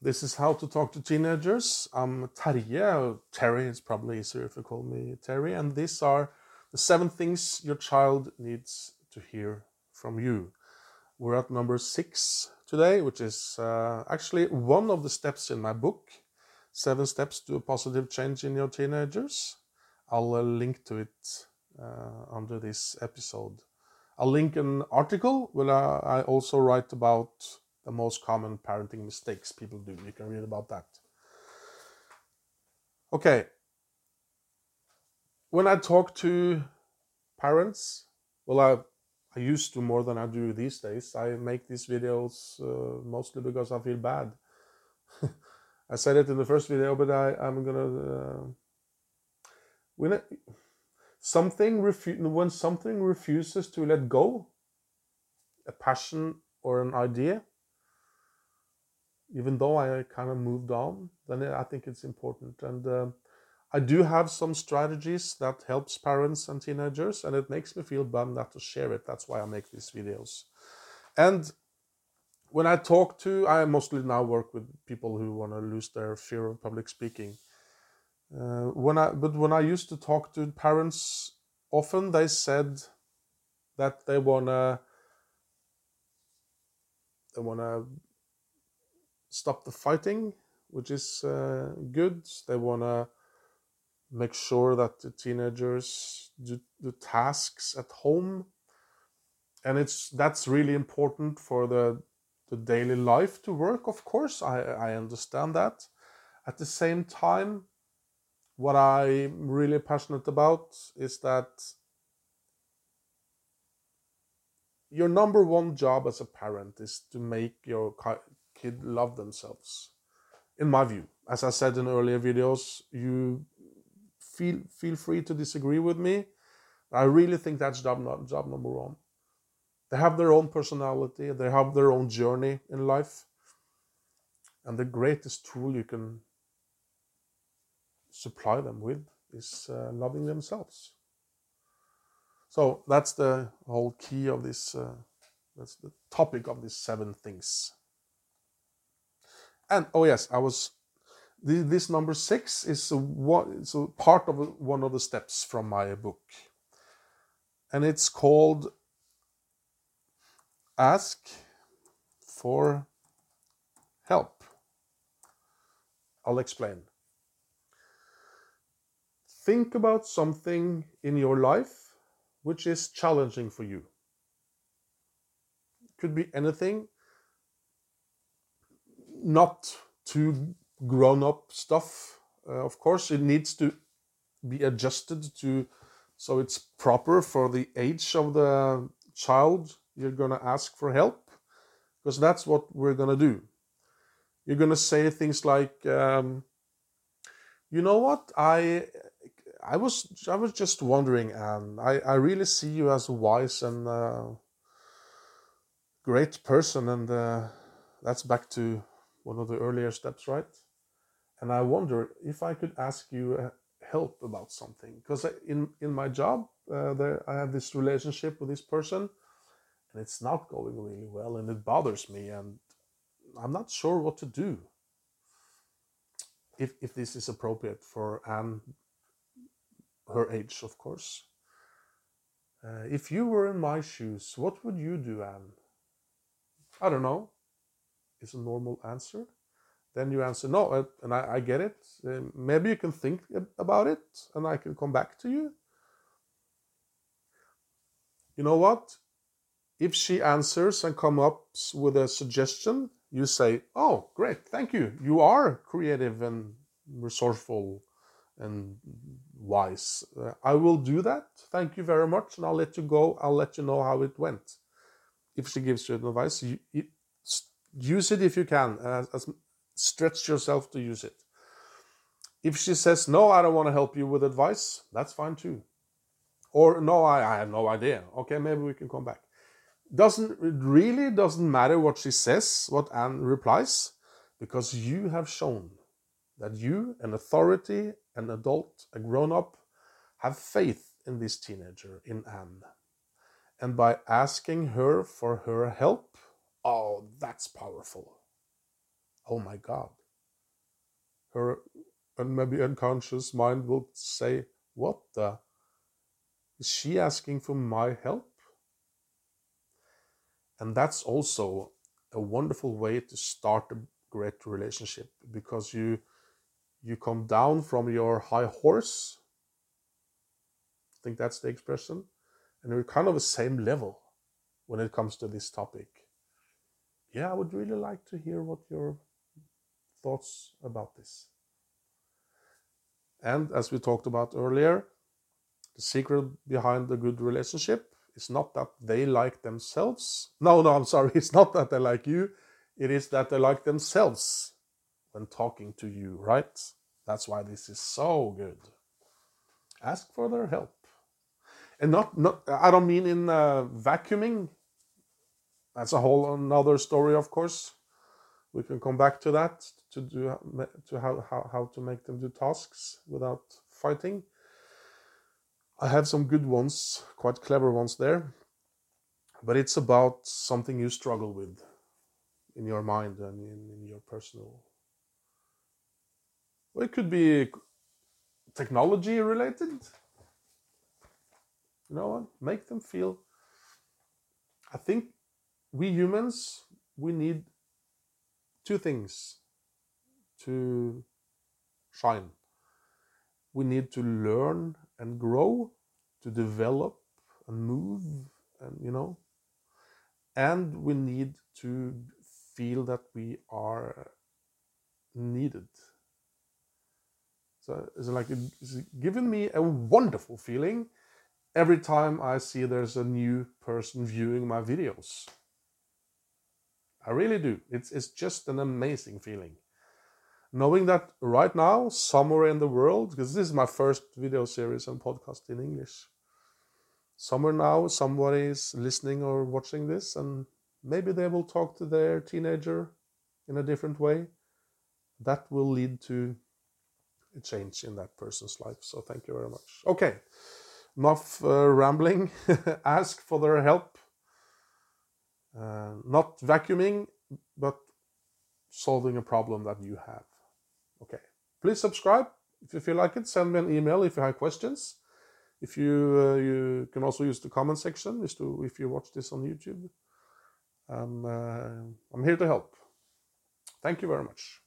This is how to talk to teenagers. I'm Terje. Terry is probably easier if you call me Terry. And these are the seven things your child needs to hear from you. We're at number six today, which is uh, actually one of the steps in my book Seven Steps to a Positive Change in Your Teenagers. I'll uh, link to it uh, under this episode. I'll link an article where I also write about the most common parenting mistakes people do. You can read about that. Okay. When I talk to parents, well, I, I used to more than I do these days. I make these videos uh, mostly because I feel bad. I said it in the first video, but I, I'm gonna. Uh, when it, something refu- when something refuses to let go, a passion or an idea, even though I kind of moved on, then I think it's important. And uh, I do have some strategies that helps parents and teenagers, and it makes me feel bummed not to share it. That's why I make these videos. And when I talk to, I mostly now work with people who want to lose their fear of public speaking. Uh, when I, but when I used to talk to parents, often they said that they wanna, they wanna stop the fighting, which is uh, good. They want to make sure that the teenagers do the tasks at home, and it's that's really important for the the daily life to work. Of course, I I understand that. At the same time, what I'm really passionate about is that your number one job as a parent is to make your kid love themselves. In my view, as I said in earlier videos, you feel feel free to disagree with me. I really think that's job job number one. They have their own personality, they have their own journey in life, and the greatest tool you can supply them with is uh, loving themselves. So that's the whole key of this. Uh, that's the topic of these seven things. And oh yes, I was. This number six is a, a part of one of the steps from my book, and it's called "Ask for Help." I'll explain. Think about something in your life which is challenging for you. Could be anything not too grown up stuff. Uh, of course, it needs to be adjusted to so it's proper for the age of the child you're going to ask for help because that's what we're going to do. You're going to say things like, um, you know what, I. I was I was just wondering, Anne. I, I really see you as a wise and uh, great person, and uh, that's back to one of the earlier steps, right? And I wonder if I could ask you uh, help about something because in in my job uh, there I have this relationship with this person, and it's not going really well, and it bothers me, and I'm not sure what to do. If if this is appropriate for Anne, her age, of course. Uh, if you were in my shoes, what would you do, Anne? I don't know is a normal answer, then you answer no, and I, I get it. Uh, maybe you can think about it, and I can come back to you. You know what? If she answers and come up with a suggestion, you say, "Oh, great, thank you. You are creative and resourceful and wise. Uh, I will do that. Thank you very much, and I'll let you go. I'll let you know how it went." If she gives you advice, you, use it if you can. Uh, stretch yourself to use it. If she says, No, I don't want to help you with advice, that's fine too. Or, No, I, I have no idea. Okay, maybe we can come back. Doesn't it really doesn't matter what she says, what Anne replies, because you have shown that you, an authority, an adult, a grown up, have faith in this teenager, in Anne. And by asking her for her help, Oh, that's powerful. oh my God. Her and maybe unconscious mind will say, What the? Is she asking for my help? And that's also a wonderful way to start a great relationship because you you come down from your high horse. I think that's the expression. And you're kind of the same level when it comes to this topic. Yeah, I would really like to hear what your thoughts about this. And as we talked about earlier, the secret behind a good relationship is not that they like themselves. No, no, I'm sorry. It's not that they like you. It is that they like themselves when talking to you, right? That's why this is so good. Ask for their help. And not, not I don't mean in uh, vacuuming. That's a whole another story, of course. We can come back to that to do to how, how, how to make them do tasks without fighting. I have some good ones, quite clever ones there. But it's about something you struggle with in your mind and in, in your personal. Well, it could be technology related. You know what? Make them feel. I think we humans, we need two things to shine. We need to learn and grow, to develop and move, and you know, and we need to feel that we are needed. So it's like it's given me a wonderful feeling every time I see there's a new person viewing my videos. I really do. It's, it's just an amazing feeling. Knowing that right now, somewhere in the world, because this is my first video series and podcast in English, somewhere now somebody is listening or watching this and maybe they will talk to their teenager in a different way. That will lead to a change in that person's life. So thank you very much. Okay, enough uh, rambling. Ask for their help uh, not vacuuming, but solving a problem that you have. Okay. Please subscribe if you feel like it. Send me an email if you have questions. If you uh, you can also use the comment section if you watch this on YouTube. Um, uh, I'm here to help. Thank you very much.